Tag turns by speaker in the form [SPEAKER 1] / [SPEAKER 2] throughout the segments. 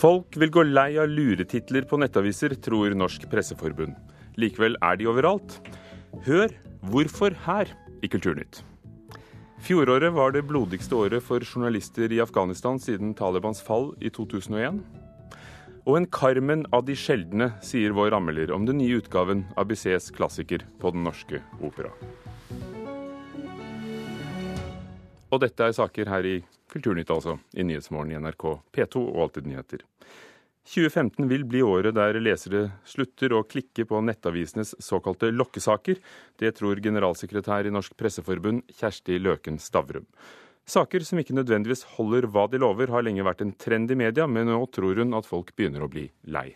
[SPEAKER 1] Folk vil gå lei av luretitler på nettaviser, tror Norsk Presseforbund. Likevel er de overalt. Hør hvorfor her i Kulturnytt. Fjoråret var det blodigste året for journalister i Afghanistan siden Talibans fall i 2001. Og en Carmen av de sjeldne, sier vår anmelder om den nye utgaven av Bissets klassiker på Den norske opera. Og dette er saker her i Kulturnytt, altså, i Nyhetsmorgen i NRK P2 og Alltid nyheter. 2015 vil bli året der lesere slutter å klikke på nettavisenes såkalte lokkesaker. Det tror generalsekretær i Norsk Presseforbund Kjersti Løken Stavrum. Saker som ikke nødvendigvis holder hva de lover, har lenge vært en trend i media, men nå tror hun at folk begynner å bli lei.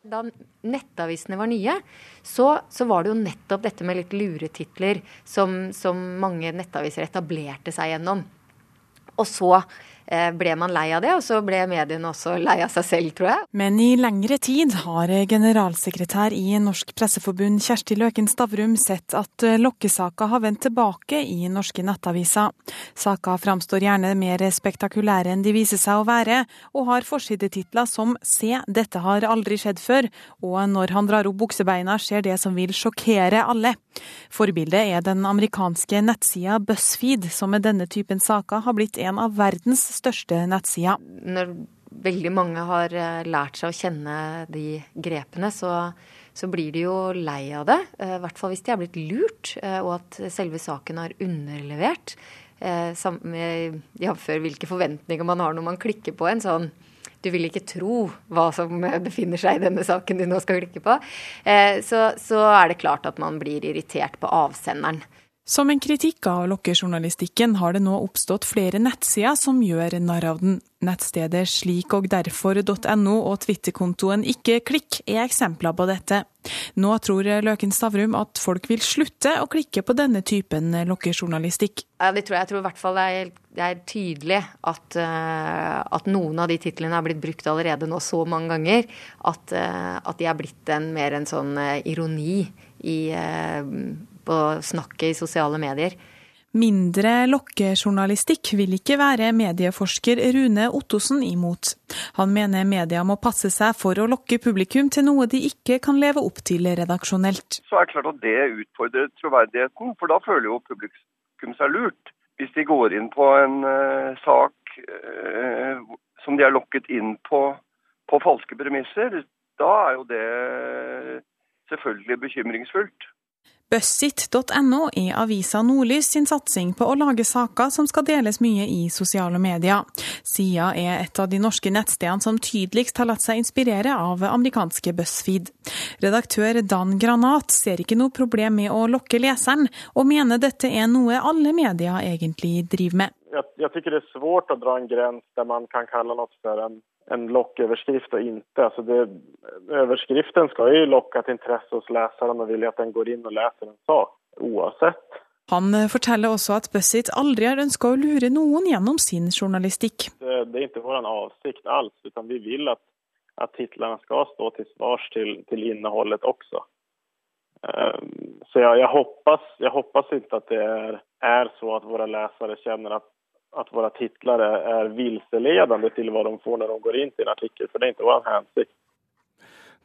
[SPEAKER 2] Da nettavisene var nye, så, så, var det jo nettopp dette med litt luretitler som, som mange nettaviser etablerte seg gjennom. Og så ble man lei av det, og så ble mediene også lei av seg selv, tror jeg.
[SPEAKER 3] Men i lengre tid har generalsekretær i Norsk Presseforbund Kjersti Løken Stavrum sett at lokkesaker har vendt tilbake i norske nettaviser. Saker framstår gjerne mer spektakulære enn de viser seg å være, og har forsidetitler som 'Se, dette har aldri skjedd før', og 'Når han drar opp buksebeina, skjer det som vil sjokkere alle'. Forbildet er den amerikanske nettsida BuzzFeed, som med denne typen saker har blitt en av verdens største nettsida.
[SPEAKER 2] Når veldig mange har eh, lært seg å kjenne de grepene, så, så blir de jo lei av det. Eh, I hvert fall hvis de er blitt lurt, eh, og at selve saken har underlevert. Jf. hvilke forventninger man har når man klikker på en sånn du vil ikke tro hva som befinner seg i denne saken du nå skal klikke på. Så, så er det klart at man blir irritert på avsenderen.
[SPEAKER 3] Som en kritikk av lokkejournalistikken har det nå oppstått flere nettsider som gjør narr av den. Nettstedet slikogderfor.no og Twitter-kontoen Ikke klikk er eksempler på dette. Nå tror Løken Stavrum at folk vil slutte å klikke på denne typen lokkejournalistikk.
[SPEAKER 2] Det tror jeg. Jeg tror i hvert fall det er, det er tydelig at, uh, at, noen av de titlene er blitt brukt allerede nå så mange ganger at, uh, at de er blitt en, mer en sånn uh, ironi i på snakket i sosiale medier.
[SPEAKER 3] Mindre lokkejournalistikk vil ikke være medieforsker Rune Ottosen imot. Han mener media må passe seg for å lokke publikum til noe de ikke kan leve opp til redaksjonelt.
[SPEAKER 4] Så er det klart at det utfordrer troverdigheten, for da føler jo publikum seg lurt. Hvis de går inn på en uh, sak uh, som de er lokket inn på på falske premisser, da er jo det selvfølgelig bekymringsfullt.
[SPEAKER 3] Bussit.no er avisa Nordlys sin satsing på å lage saker som skal deles mye i sosiale medier. Sida er et av de norske nettstedene som tydeligst har latt seg inspirere av amerikanske BuzzFeed. Redaktør Dan Granat ser ikke noe problem med å lokke leseren, og mener dette er noe alle medier egentlig driver med.
[SPEAKER 5] Jeg, jeg det er svårt å dra en grens der man kan kalle noe for en en locköverskrift og ikke. Alltså det, överskriften skal jo lokke til interesse hos läsaren og vil at den går inn og leser en sak, oavsett.
[SPEAKER 3] Han eh, forteller også at Bussit aldri har ønska å lure noen gjennom sin journalistikk.
[SPEAKER 5] Det, det er ikke vår avsikt alls, utan vi vil at, at titlene skal stå til svars til, til innholdet også. Um, så jeg, jeg, håper, jeg håper ikke at det er, er så at våre lesere kjenner at at våre titler er vilseledende til hva de får når de går inn til en artikkel, for det er ikke vår hensikt.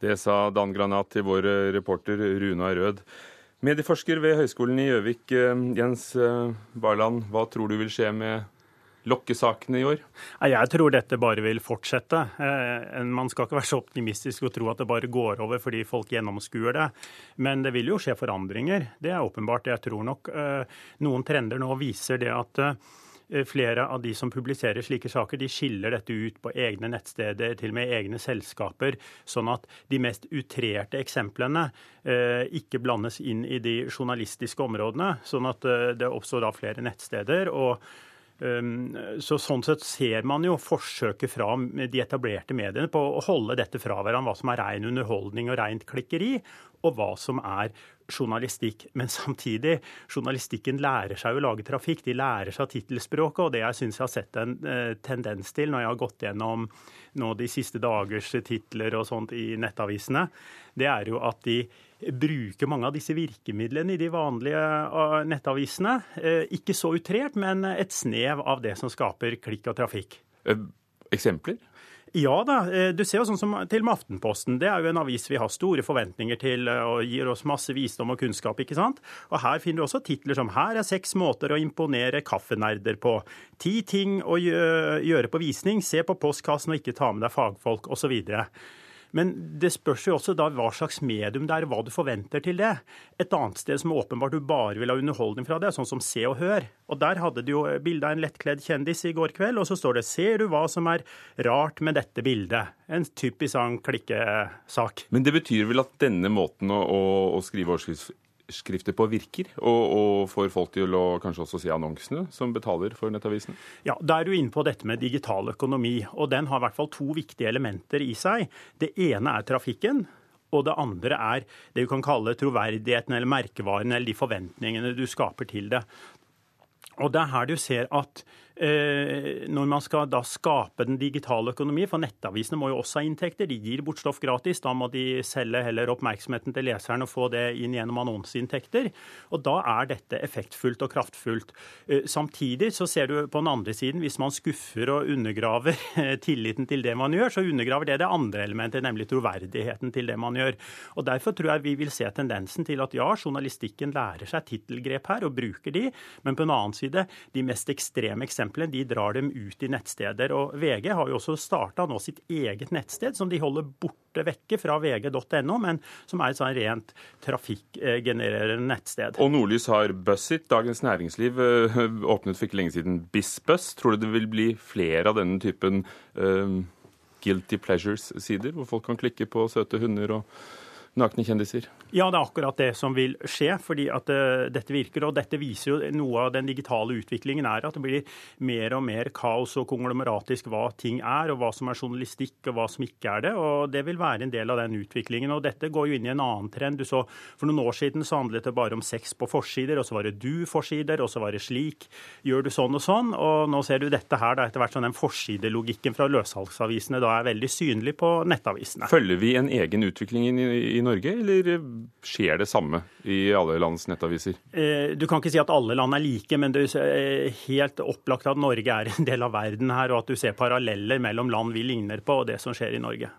[SPEAKER 1] Det sa Dan Granat til vår reporter Runa Rød. Medieforsker ved Høgskolen i Gjøvik, eh, Jens eh, Barland, hva tror du vil skje med lokkesakene i år?
[SPEAKER 6] Jeg tror dette bare vil fortsette. Eh, man skal ikke være så optimistisk og tro at det bare går over fordi folk gjennomskuer det. Men det vil jo skje forandringer. Det er åpenbart. Jeg tror nok noen trender nå viser det at Eh, flere av de som publiserer slike saker, de skiller dette ut på egne nettsteder, til og med egne selskaper, sånn at de mest utrerte eksemplene eh, ikke blandes inn i de journalistiske områdene. Sånn at eh, det oppstår da flere nettsteder. og ehm, så Sånn sett ser man jo forsøket fra de etablerte mediene på å holde dette fra hverandre, hva som er ren underholdning og rent klikkeri, og hva som er journalistikk. Men samtidig, journalistikken lærer seg å lage trafikk. De lærer seg tittelspråket, og det jeg syns jeg har sett en eh, tendens til når jeg har gått gjennom nå de siste dagers titler og sånt i nettavisene, det er jo at de bruker mange av disse virkemidlene i de vanlige uh, nettavisene. Eh, ikke så utrert, men et snev av det som skaper klikk og trafikk.
[SPEAKER 1] Eksempler?
[SPEAKER 6] Ja da. Eh, du ser jo sånn som til med Aftenposten. Det er jo en avis vi har store forventninger til eh, og gir oss masse visdom og kunnskap. ikke sant? Og her finner du også titler som 'Her er seks måter å imponere kaffenerder på'. 'Ti ting å gjøre på visning'. 'Se på postkassen og ikke ta med deg fagfolk', osv. Men det spørs jo også da hva slags medium det er, hva du forventer til det. Et annet sted som åpenbart du bare vil ha underholdning fra det, er sånn som Se og Hør. Og Der hadde du jo bilde av en lettkledd kjendis i går kveld, og så står det 'Ser du hva som er rart med dette bildet?' En typisk sånn klikkesak.
[SPEAKER 1] Men det betyr vel at denne måten å, å, å skrive overskrifter på virker, og, og får folk til å kanskje også se annonsene som betaler for nettavisen?
[SPEAKER 6] Ja, Da er du inne på dette med digital økonomi, og den har i hvert fall to viktige elementer i seg. Det ene er trafikken. Og det andre er det du kan kalle troverdigheten eller merkevaren eller de forventningene du skaper til det. Og det er her du ser at når man skal da skape den digitale økonomi, for nettavisene må jo også ha inntekter. De gir bort stoff gratis. Da må de selge heller oppmerksomheten til leseren og få det inn gjennom annonseinntekter. Og da er dette effektfullt og kraftfullt. Eh, samtidig så ser du på den andre siden, hvis man skuffer og undergraver tilliten til det man gjør, så undergraver det det andre elementet, nemlig troverdigheten til det man gjør. Og Derfor tror jeg vi vil se tendensen til at ja, journalistikken lærer seg tittelgrep her og bruker de, men på en annen side, de mest ekstreme eksemplene eksemplene de drar dem ut i nettsteder. Og VG har jo også starta sitt eget nettsted, som de holder borte vekke fra vg.no, men som er et sånn rent trafikkgenererende nettsted.
[SPEAKER 1] Og Nordlys har Bussit. Dagens Næringsliv eh, åpnet for ikke lenge siden BizBuzz. Tror du det vil bli flere av denne typen uh, guilty pleasures-sider, hvor folk kan klikke på søte hunder og nakne kjendiser?
[SPEAKER 6] Ja, det er akkurat det som vil skje, fordi at uh, dette virker. Og dette viser jo noe av den digitale utviklingen er at det blir mer og mer kaos og konglomeratisk hva ting er, og hva som er journalistikk og hva som ikke er det. Og det vil være en del av den utviklingen. Og dette går jo inn i en annen trend. Du så For noen år siden så handlet det bare om sex på forsider, og så var det du-forsider, og så var det slik. Gjør du sånn og sånn? Og nå ser du dette her, da etter hvert sånn den forsidelogikken fra løssalgsavisene da er veldig synlig på nettavisene.
[SPEAKER 1] Følger vi en egen utvikling i, i Norge, eller skjer det samme i alle lands nettaviser?
[SPEAKER 6] Eh, du kan ikke si at alle land er like, men det er eh, helt opplagt at Norge er en del av verden her, og at du ser paralleller mellom land vi ligner på, og det som skjer i Norge.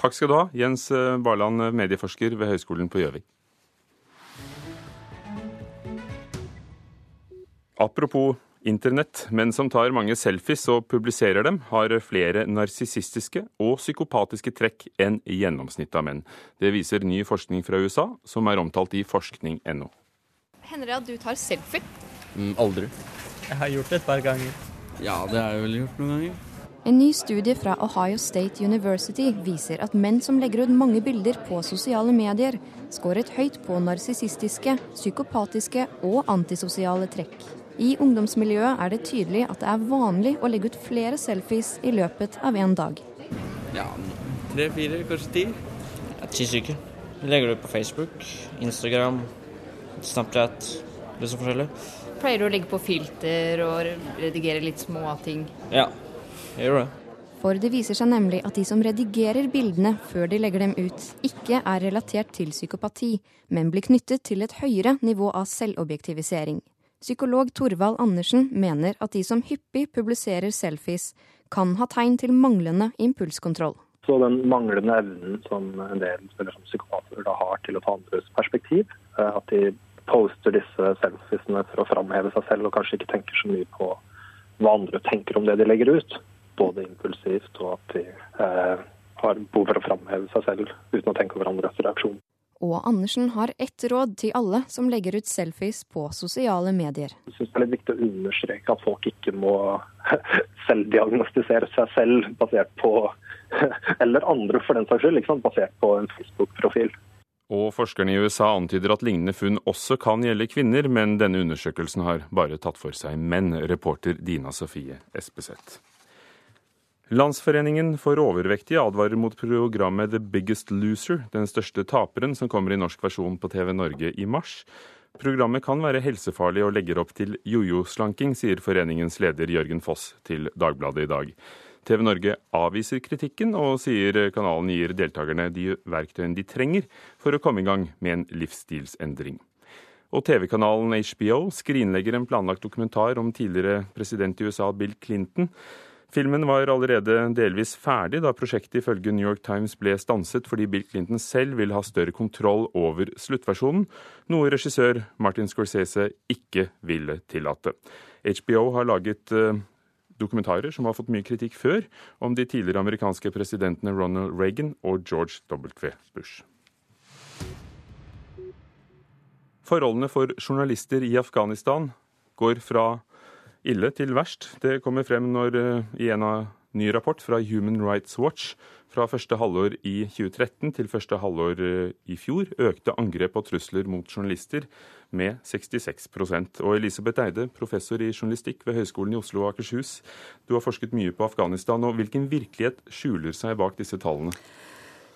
[SPEAKER 1] Takk skal du ha, Jens eh, Barland, medieforsker ved Høgskolen på Gjøvik. Apropos Internett, Menn som tar mange selfies og publiserer dem, har flere narsissistiske og psykopatiske trekk enn gjennomsnittet av menn. Det viser ny forskning fra USA, som er omtalt i forskning.no.
[SPEAKER 7] Hender det at du tar selfie?
[SPEAKER 8] Mm, aldri.
[SPEAKER 9] Jeg har gjort det et par ganger.
[SPEAKER 8] Ja, det har jeg vel gjort noen ganger.
[SPEAKER 7] En ny studie fra Ohio State University viser at menn som legger ut mange bilder på sosiale medier, skåret høyt på narsissistiske, psykopatiske og antisosiale trekk. I ungdomsmiljøet er det tydelig at det er vanlig å legge ut flere selfies i løpet av en dag.
[SPEAKER 8] Ja, tre-fire, kanskje ti.
[SPEAKER 9] Ja, ti stykker. Vi legger det ut på Facebook, Instagram, Snapchat, litt så forskjellig.
[SPEAKER 7] Pleier du å legge på filter og redigere litt små ting?
[SPEAKER 9] Ja, jeg gjør det.
[SPEAKER 7] For det viser seg nemlig at de som redigerer bildene før de legger dem ut, ikke er relatert til psykopati, men blir knyttet til et høyere nivå av selvobjektivisering. Psykolog Torvald Andersen mener at de som hyppig publiserer selfies, kan ha tegn til manglende impulskontroll.
[SPEAKER 10] Så den manglende evnen som en del eller som psykopater da har til å ta andres perspektiv, eh, at de poster disse selfiesene for å framheve seg selv og kanskje ikke tenker så mye på hva andre tenker om det de legger ut, både impulsivt og at de eh, har behov for å framheve seg selv uten å tenke over andres reaksjon.
[SPEAKER 7] Og Andersen har ett råd til alle som legger ut selfies på sosiale medier.
[SPEAKER 10] Jeg synes det er litt viktig å understreke at folk ikke må selvdiagnostisere seg selv basert på Eller andre, for den saks skyld, basert på en Facebook-profil.
[SPEAKER 1] Og forskerne i USA antyder at lignende funn også kan gjelde kvinner, men denne undersøkelsen har bare tatt for seg menn, reporter Dina Sofie Espeseth. Landsforeningen for overvektige advarer mot programmet The Biggest Loser, den største taperen, som kommer i norsk versjon på TV Norge i mars. Programmet kan være helsefarlig og legger opp til jojo-slanking, sier foreningens leder Jørgen Foss til Dagbladet i dag. TV Norge avviser kritikken, og sier kanalen gir deltakerne de verktøyene de trenger for å komme i gang med en livsstilsendring. Og TV-kanalen HBO skrinlegger en planlagt dokumentar om tidligere president i USA Bill Clinton. Filmen var allerede delvis ferdig da prosjektet ifølge New York Times ble stanset fordi Bill Clinton selv vil ha større kontroll over sluttversjonen, noe regissør Martin Scorsese ikke ville tillate. HBO har laget eh, dokumentarer som har fått mye kritikk før, om de tidligere amerikanske presidentene Ronald Reagan og George W. Bush. Forholdene for journalister i Afghanistan går fra ille til verst. Det kommer frem når eh, i en ny rapport fra Human Rights Watch fra første halvår i 2013 til første halvår eh, i fjor økte angrep og trusler mot journalister med 66% Og Elisabeth Eide, professor i journalistikk ved Høgskolen i Oslo og Akershus, du har forsket mye på Afghanistan. og Hvilken virkelighet skjuler seg bak disse tallene?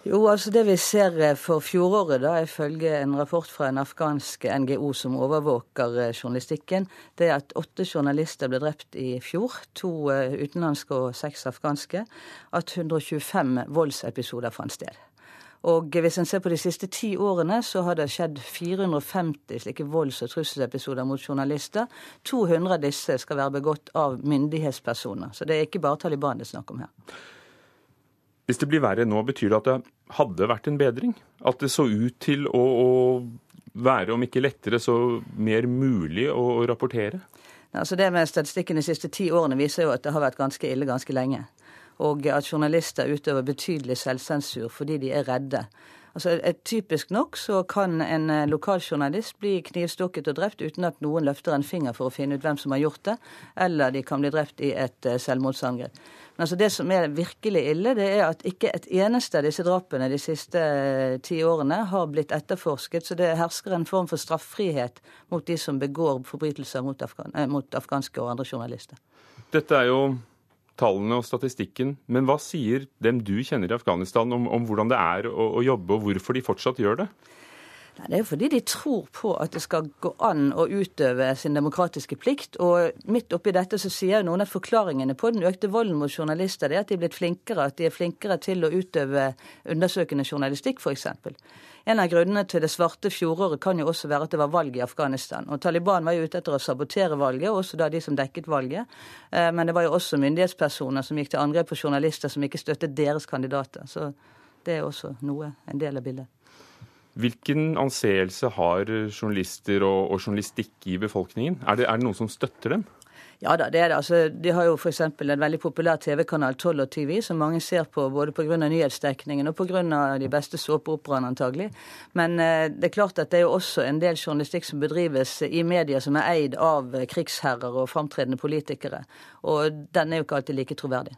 [SPEAKER 11] Jo, altså Det vi ser eh, for fjoråret, da, ifølge en rapport fra en afghansk NGO som overvåker eh, journalistikken, det er at åtte journalister ble drept i fjor. To eh, utenlandske og seks afghanske. At 125 voldsepisoder fant sted. Og hvis en ser på de siste ti årene, så har det skjedd 450 slike volds- og trusselepisoder mot journalister. 200 av disse skal være begått av myndighetspersoner. Så det er ikke bare Taliban det er snakk om her.
[SPEAKER 1] Hvis det blir verre nå, betyr det at det hadde vært en bedring? At det så ut til å, å være, om ikke lettere, så mer mulig å, å rapportere?
[SPEAKER 11] Altså det med Statistikken de siste ti årene viser jo at det har vært ganske ille ganske lenge. Og at journalister utøver betydelig selvsensur fordi de er redde. Altså, Typisk nok så kan en eh, lokaljournalist bli knivstukket og drept uten at noen løfter en finger for å finne ut hvem som har gjort det, eller de kan bli drept i et eh, selvmordsangrep. Men altså det som er virkelig ille, det er at ikke et eneste av disse drapene de siste eh, ti årene har blitt etterforsket. Så det hersker en form for straffrihet mot de som begår forbrytelser mot, afghan eh, mot afghanske og andre journalister.
[SPEAKER 1] Dette er jo tallene og statistikken, men hva sier dem du kjenner i Afghanistan om, om hvordan det er å, å jobbe, og hvorfor de fortsatt gjør det?
[SPEAKER 11] Nei, Det er jo fordi de tror på at det skal gå an å utøve sin demokratiske plikt. Og midt oppi dette så sier noen av forklaringene på den økte volden mot journalister det er at de er blitt flinkere, at de er flinkere til å utøve undersøkende journalistikk, f.eks. En av grunnene til det svarte fjoråret kan jo også være at det var valg i Afghanistan. Og Taliban var jo ute etter å sabotere valget, også da de som dekket valget. Eh, men det var jo også myndighetspersoner som gikk til angrep på journalister som ikke støttet deres kandidater. Så det er også noe, en del av bildet.
[SPEAKER 1] Hvilken anseelse har journalister og, og journalistikk i befolkningen? Er det, er det noen som støtter dem?
[SPEAKER 11] Ja da, det er det. Altså, de har jo f.eks. en veldig populær TV-kanal, 12 og TV, som mange ser på både pga. nyhetsdekningen og pga. de beste såpeoperaene antagelig. Men eh, det er klart at det er jo også en del journalistikk som bedrives i medier som er eid av krigsherrer og framtredende politikere. Og den er jo ikke alltid like troverdig.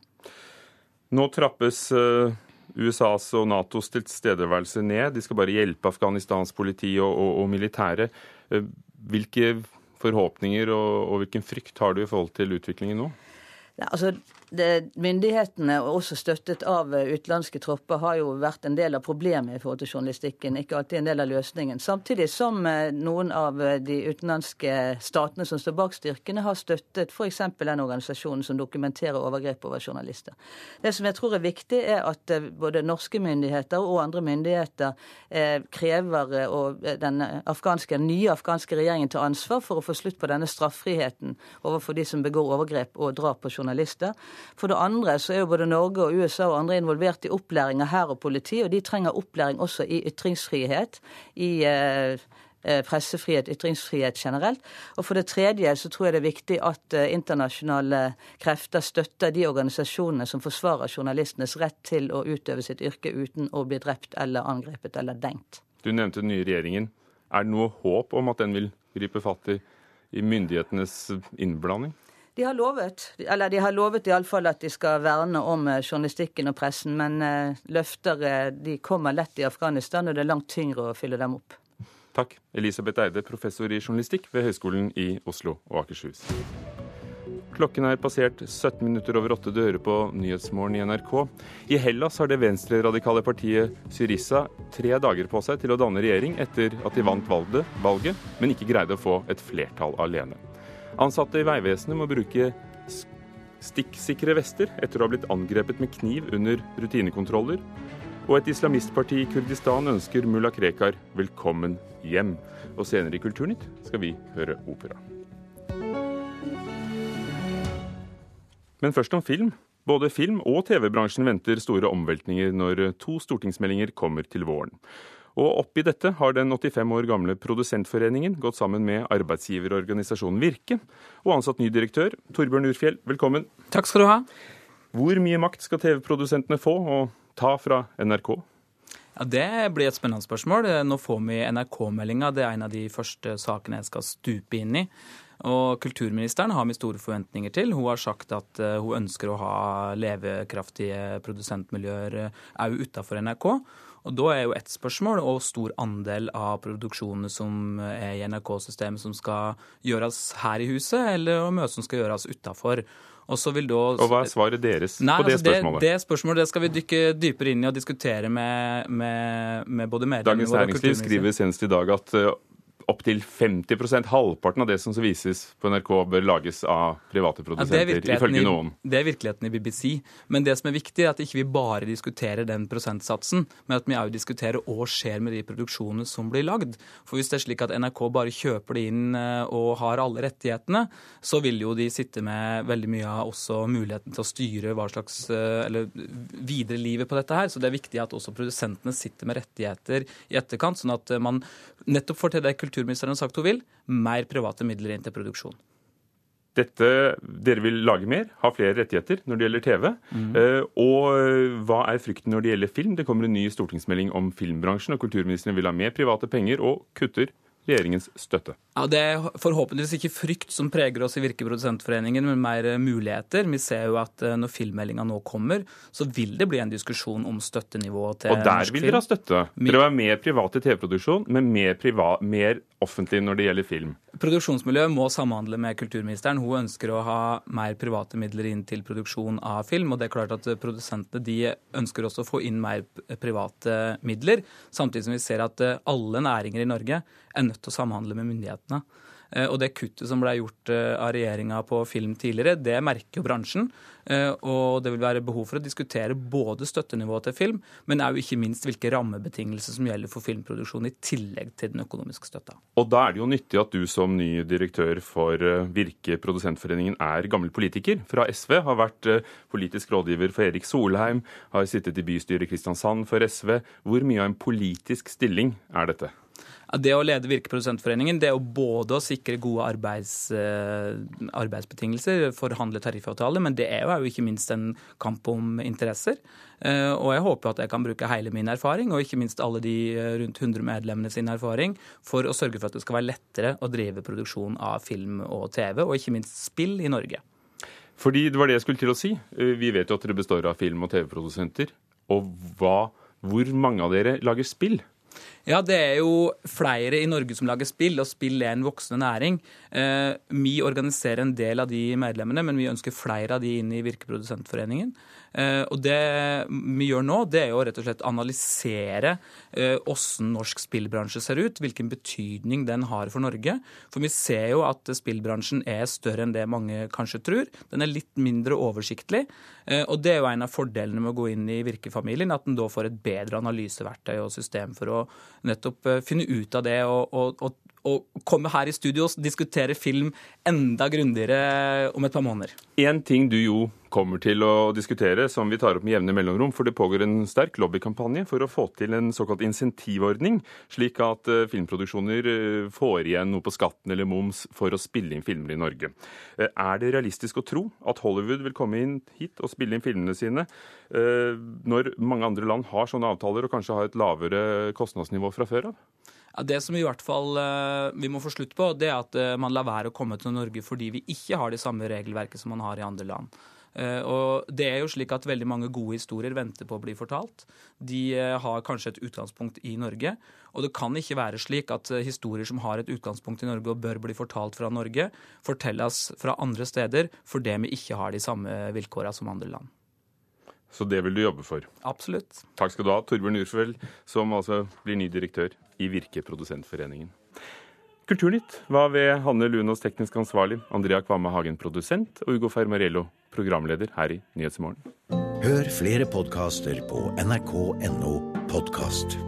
[SPEAKER 1] Nå trappes uh USAs og Natos tilstedeværelse ned. De skal bare hjelpe Afghanistans politi og, og, og militære. Eh, hvilke forhåpninger og, og hvilken frykt har du i forhold til utviklingen nå?
[SPEAKER 11] Ja, altså, det, myndighetene, også støttet av eh, utenlandske tropper, har jo vært en del av problemet i forhold til journalistikken, ikke alltid en del av løsningen. Samtidig som eh, noen av eh, de utenlandske statene som står bak styrkene, har støttet f.eks. den organisasjonen som dokumenterer overgrep over journalister. Det som jeg tror er viktig, er at både norske myndigheter og andre myndigheter krever den afghanske, nye afghanske regjeringen tar ansvar for å få slutt på denne straffriheten overfor de som begår overgrep og drap på journalister. For det andre så er jo både Norge og USA og andre involvert i opplæring av hær og politi, og de trenger opplæring også i ytringsfrihet. i eh, eh, pressefrihet, ytringsfrihet generelt. Og for det tredje så tror jeg det er viktig at uh, internasjonale krefter støtter de organisasjonene som forsvarer journalistenes rett til å utøve sitt yrke uten å bli drept eller angrepet eller dengt.
[SPEAKER 1] Du nevnte den nye regjeringen. Er det noe håp om at den vil gripe fatt i myndighetenes innblanding?
[SPEAKER 11] De har lovet, eller de har lovet iallfall at de skal verne om eh, journalistikken og pressen, men eh, løfter eh, de kommer lett i Afghanistan, og det er langt tyngre å fylle dem opp.
[SPEAKER 1] Takk, Elisabeth Eide, professor i journalistikk ved Høgskolen i Oslo og Akershus. Klokken er passert 17 minutter over åtte. Du hører på Nyhetsmorgen i NRK. I Hellas har det venstreradikale partiet Syriza tre dager på seg til å danne regjering etter at de vant valget, men ikke greide å få et flertall alene. Ansatte i Vegvesenet må bruke stikksikre vester etter å ha blitt angrepet med kniv under rutinekontroller. Og et islamistparti i Kurdistan ønsker mulla Krekar velkommen hjem. Og senere i Kulturnytt skal vi høre opera. Men først om film. Både film- og TV-bransjen venter store omveltninger når to stortingsmeldinger kommer til våren. Og oppi dette har den 85 år gamle Produsentforeningen gått sammen med arbeidsgiverorganisasjonen Virke og ansatt ny direktør. Torbjørn Urfjell, velkommen.
[SPEAKER 12] Takk skal du ha.
[SPEAKER 1] Hvor mye makt skal TV-produsentene få og ta fra NRK?
[SPEAKER 12] Ja, Det blir et spennende spørsmål. Nå får vi NRK-meldinga. Det er en av de første sakene jeg skal stupe inn i. Og kulturministeren har vi store forventninger til. Hun har sagt at eh, hun ønsker å ha levekraftige produsentmiljøer òg eh, utafor NRK. Og Da er jo ett spørsmål og stor andel av produksjonene som er i NRK-systemet som skal gjøres her i huset, eller hvor mye som skal gjøres utafor. Og,
[SPEAKER 1] og hva er svaret deres
[SPEAKER 12] nei,
[SPEAKER 1] på det
[SPEAKER 12] altså
[SPEAKER 1] spørsmålet?
[SPEAKER 12] Det, det spørsmålet det skal vi dykke dypere inn i og diskutere med, med, med både medlemmene
[SPEAKER 1] Dagens
[SPEAKER 12] våre og
[SPEAKER 1] Næringsliv skriver senest i dag at uh, opptil 50% halvparten av det som vises på NRK, bør lages av private
[SPEAKER 12] er
[SPEAKER 1] produsenter,
[SPEAKER 12] ja,
[SPEAKER 1] ifølge
[SPEAKER 12] i-
[SPEAKER 1] noen.
[SPEAKER 12] det er virkeligheten i BBC. Men det som er viktig, er at ikke vi bare diskuterer den prosentsatsen, men at vi òg diskuterer hva skjer med de produksjonene som blir lagd. For hvis det er slik at NRK bare kjøper det inn eh, og har alle rettighetene, så vil jo de sitte med veldig mye av også muligheten til å styre hva slags eh, eller videre livet på dette her. Så det er viktig at også produsentene sitter med rettigheter i etterkant, sånn at eh, man nettopp for det det kulturministeren har sagt hun vil, mer private midler inn til produksjon.
[SPEAKER 1] Dette, Dere vil lage mer, ha flere rettigheter når det gjelder TV.
[SPEAKER 12] Mm.
[SPEAKER 1] Eh, og eh, hva er frykten når det gjelder film? Det kommer en ny stortingsmelding om filmbransjen, og kulturministeren vil ha mer private penger og kutter regjeringens støtte.
[SPEAKER 12] Ja, Det er forhåpentligvis ikke frykt som preger oss i Virkeprodusentforeningen, men mer eh, muligheter. Vi ser jo at eh, når filmmeldinga nå kommer, så vil det bli en diskusjon om støttenivået til norsk film.
[SPEAKER 1] Og der vil dere ha støtte. Dere vil ha mer privat i TV-produksjon, men mer, privat, mer offentlig når det gjelder film.
[SPEAKER 12] Produksjonsmiljøet må samhandle med kulturministeren. Hun ønsker å ha mer private midler inn til produksjon av film. Og det er klart at produsentene de ønsker også å få inn mer private midler. Samtidig som vi ser at eh, alle næringer i Norge er nødt til å samhandle med myndighetene. Eh, Og det kuttet som ble gjort eh, av regjeringa på film tidligere, det merker jo bransjen. Eh, Og det vil være behov for å diskutere både støttenivået til film, men òg ikke minst hvilke rammebetingelser som gjelder for filmproduksjon, i tillegg til den økonomiske støtta.
[SPEAKER 1] Og da er det jo nyttig at du som ny direktør for Virke Produsentforeningen er gammel politiker fra SV, har vært politisk rådgiver for Erik Solheim, har sittet i bystyret i Kristiansand for SV. Hvor mye av en politisk stilling er dette?
[SPEAKER 12] Det å lede Virkeprodusentforeningen det er jo både å sikre gode arbeids, eh, arbeidsbetingelser, forhandle tariffavtaler, men det er jo ikke minst en kamp om interesser. Eh, og jeg håper at jeg kan bruke hele min erfaring, og ikke minst alle de eh, rundt 100 medlemmene sin erfaring, for å sørge for at det skal være lettere å drive produksjon av film og TV, og ikke minst spill i Norge.
[SPEAKER 1] Fordi det var det jeg skulle til å si. Vi vet jo at dere består av film- og TV-produsenter. Og hva, hvor mange av dere lager spill?
[SPEAKER 12] Ja, det er jo flere i Norge som lager spill, og spill er en voksende næring. Eh, vi organiserer en del av de medlemmene, men vi ønsker flere av de inn i Virkeprodusentforeningen. Eh, og det vi gjør nå, det er jo rett og slett analysere åssen norsk spillbransje ser ut, hvilken betydning den har for Norge. For vi ser jo at spillbransjen er større enn det mange kanskje tror. Den er litt mindre oversiktlig. Eh, og det er jo en av fordelene med å gå inn i Virkefamilien, at en da får et bedre analyseverktøy og system for å nettopp eh, finne ut av det og, og, og, og komme her i studio og diskutere film enda grundigere om et par måneder.
[SPEAKER 1] En ting du jo kommer til å diskutere, som vi tar opp med jevne mellomrom, for det pågår en sterk lobbykampanje for å få til en såkalt insentivordning, slik at eh, filmproduksjoner eh, får igjen noe på skatten eller moms for å spille inn filmer i Norge. Eh, Er det realistisk å tro at Hollywood vil komme inn hit og spille inn filmene sine, når mange andre land har sånne avtaler og kanskje har et lavere kostnadsnivå fra før av?
[SPEAKER 12] Det som i hvert fall eh, vi må få slutt på, det er at eh, man lar være å komme til Norge fordi vi ikke har det samme regelverket som man har i andre land. Eh, Og det er jo slik at Veldig mange gode historier venter på å bli fortalt. De har kanskje et utgangspunkt i Norge. Og det kan ikke være slik at historier som har et utgangspunkt i Norge og bør bli fortalt fra Norge, fortelles fra andre steder fordi vi ikke har de samme vilkårene som andre land.
[SPEAKER 1] Så det vil du jobbe for?
[SPEAKER 12] Absolutt.
[SPEAKER 1] Takk skal du ha, Torbjørn Urfjell, som altså blir ny direktør i Virke Produsentforeningen. Kulturnytt var ved Hanne Lunås teknisk ansvarlig, Andrea Kvamme Hagen produsent og Ugo Fermarello programleder her i Nyhetsmorgen.
[SPEAKER 13] Hør flere podkaster på nrk.no podkast.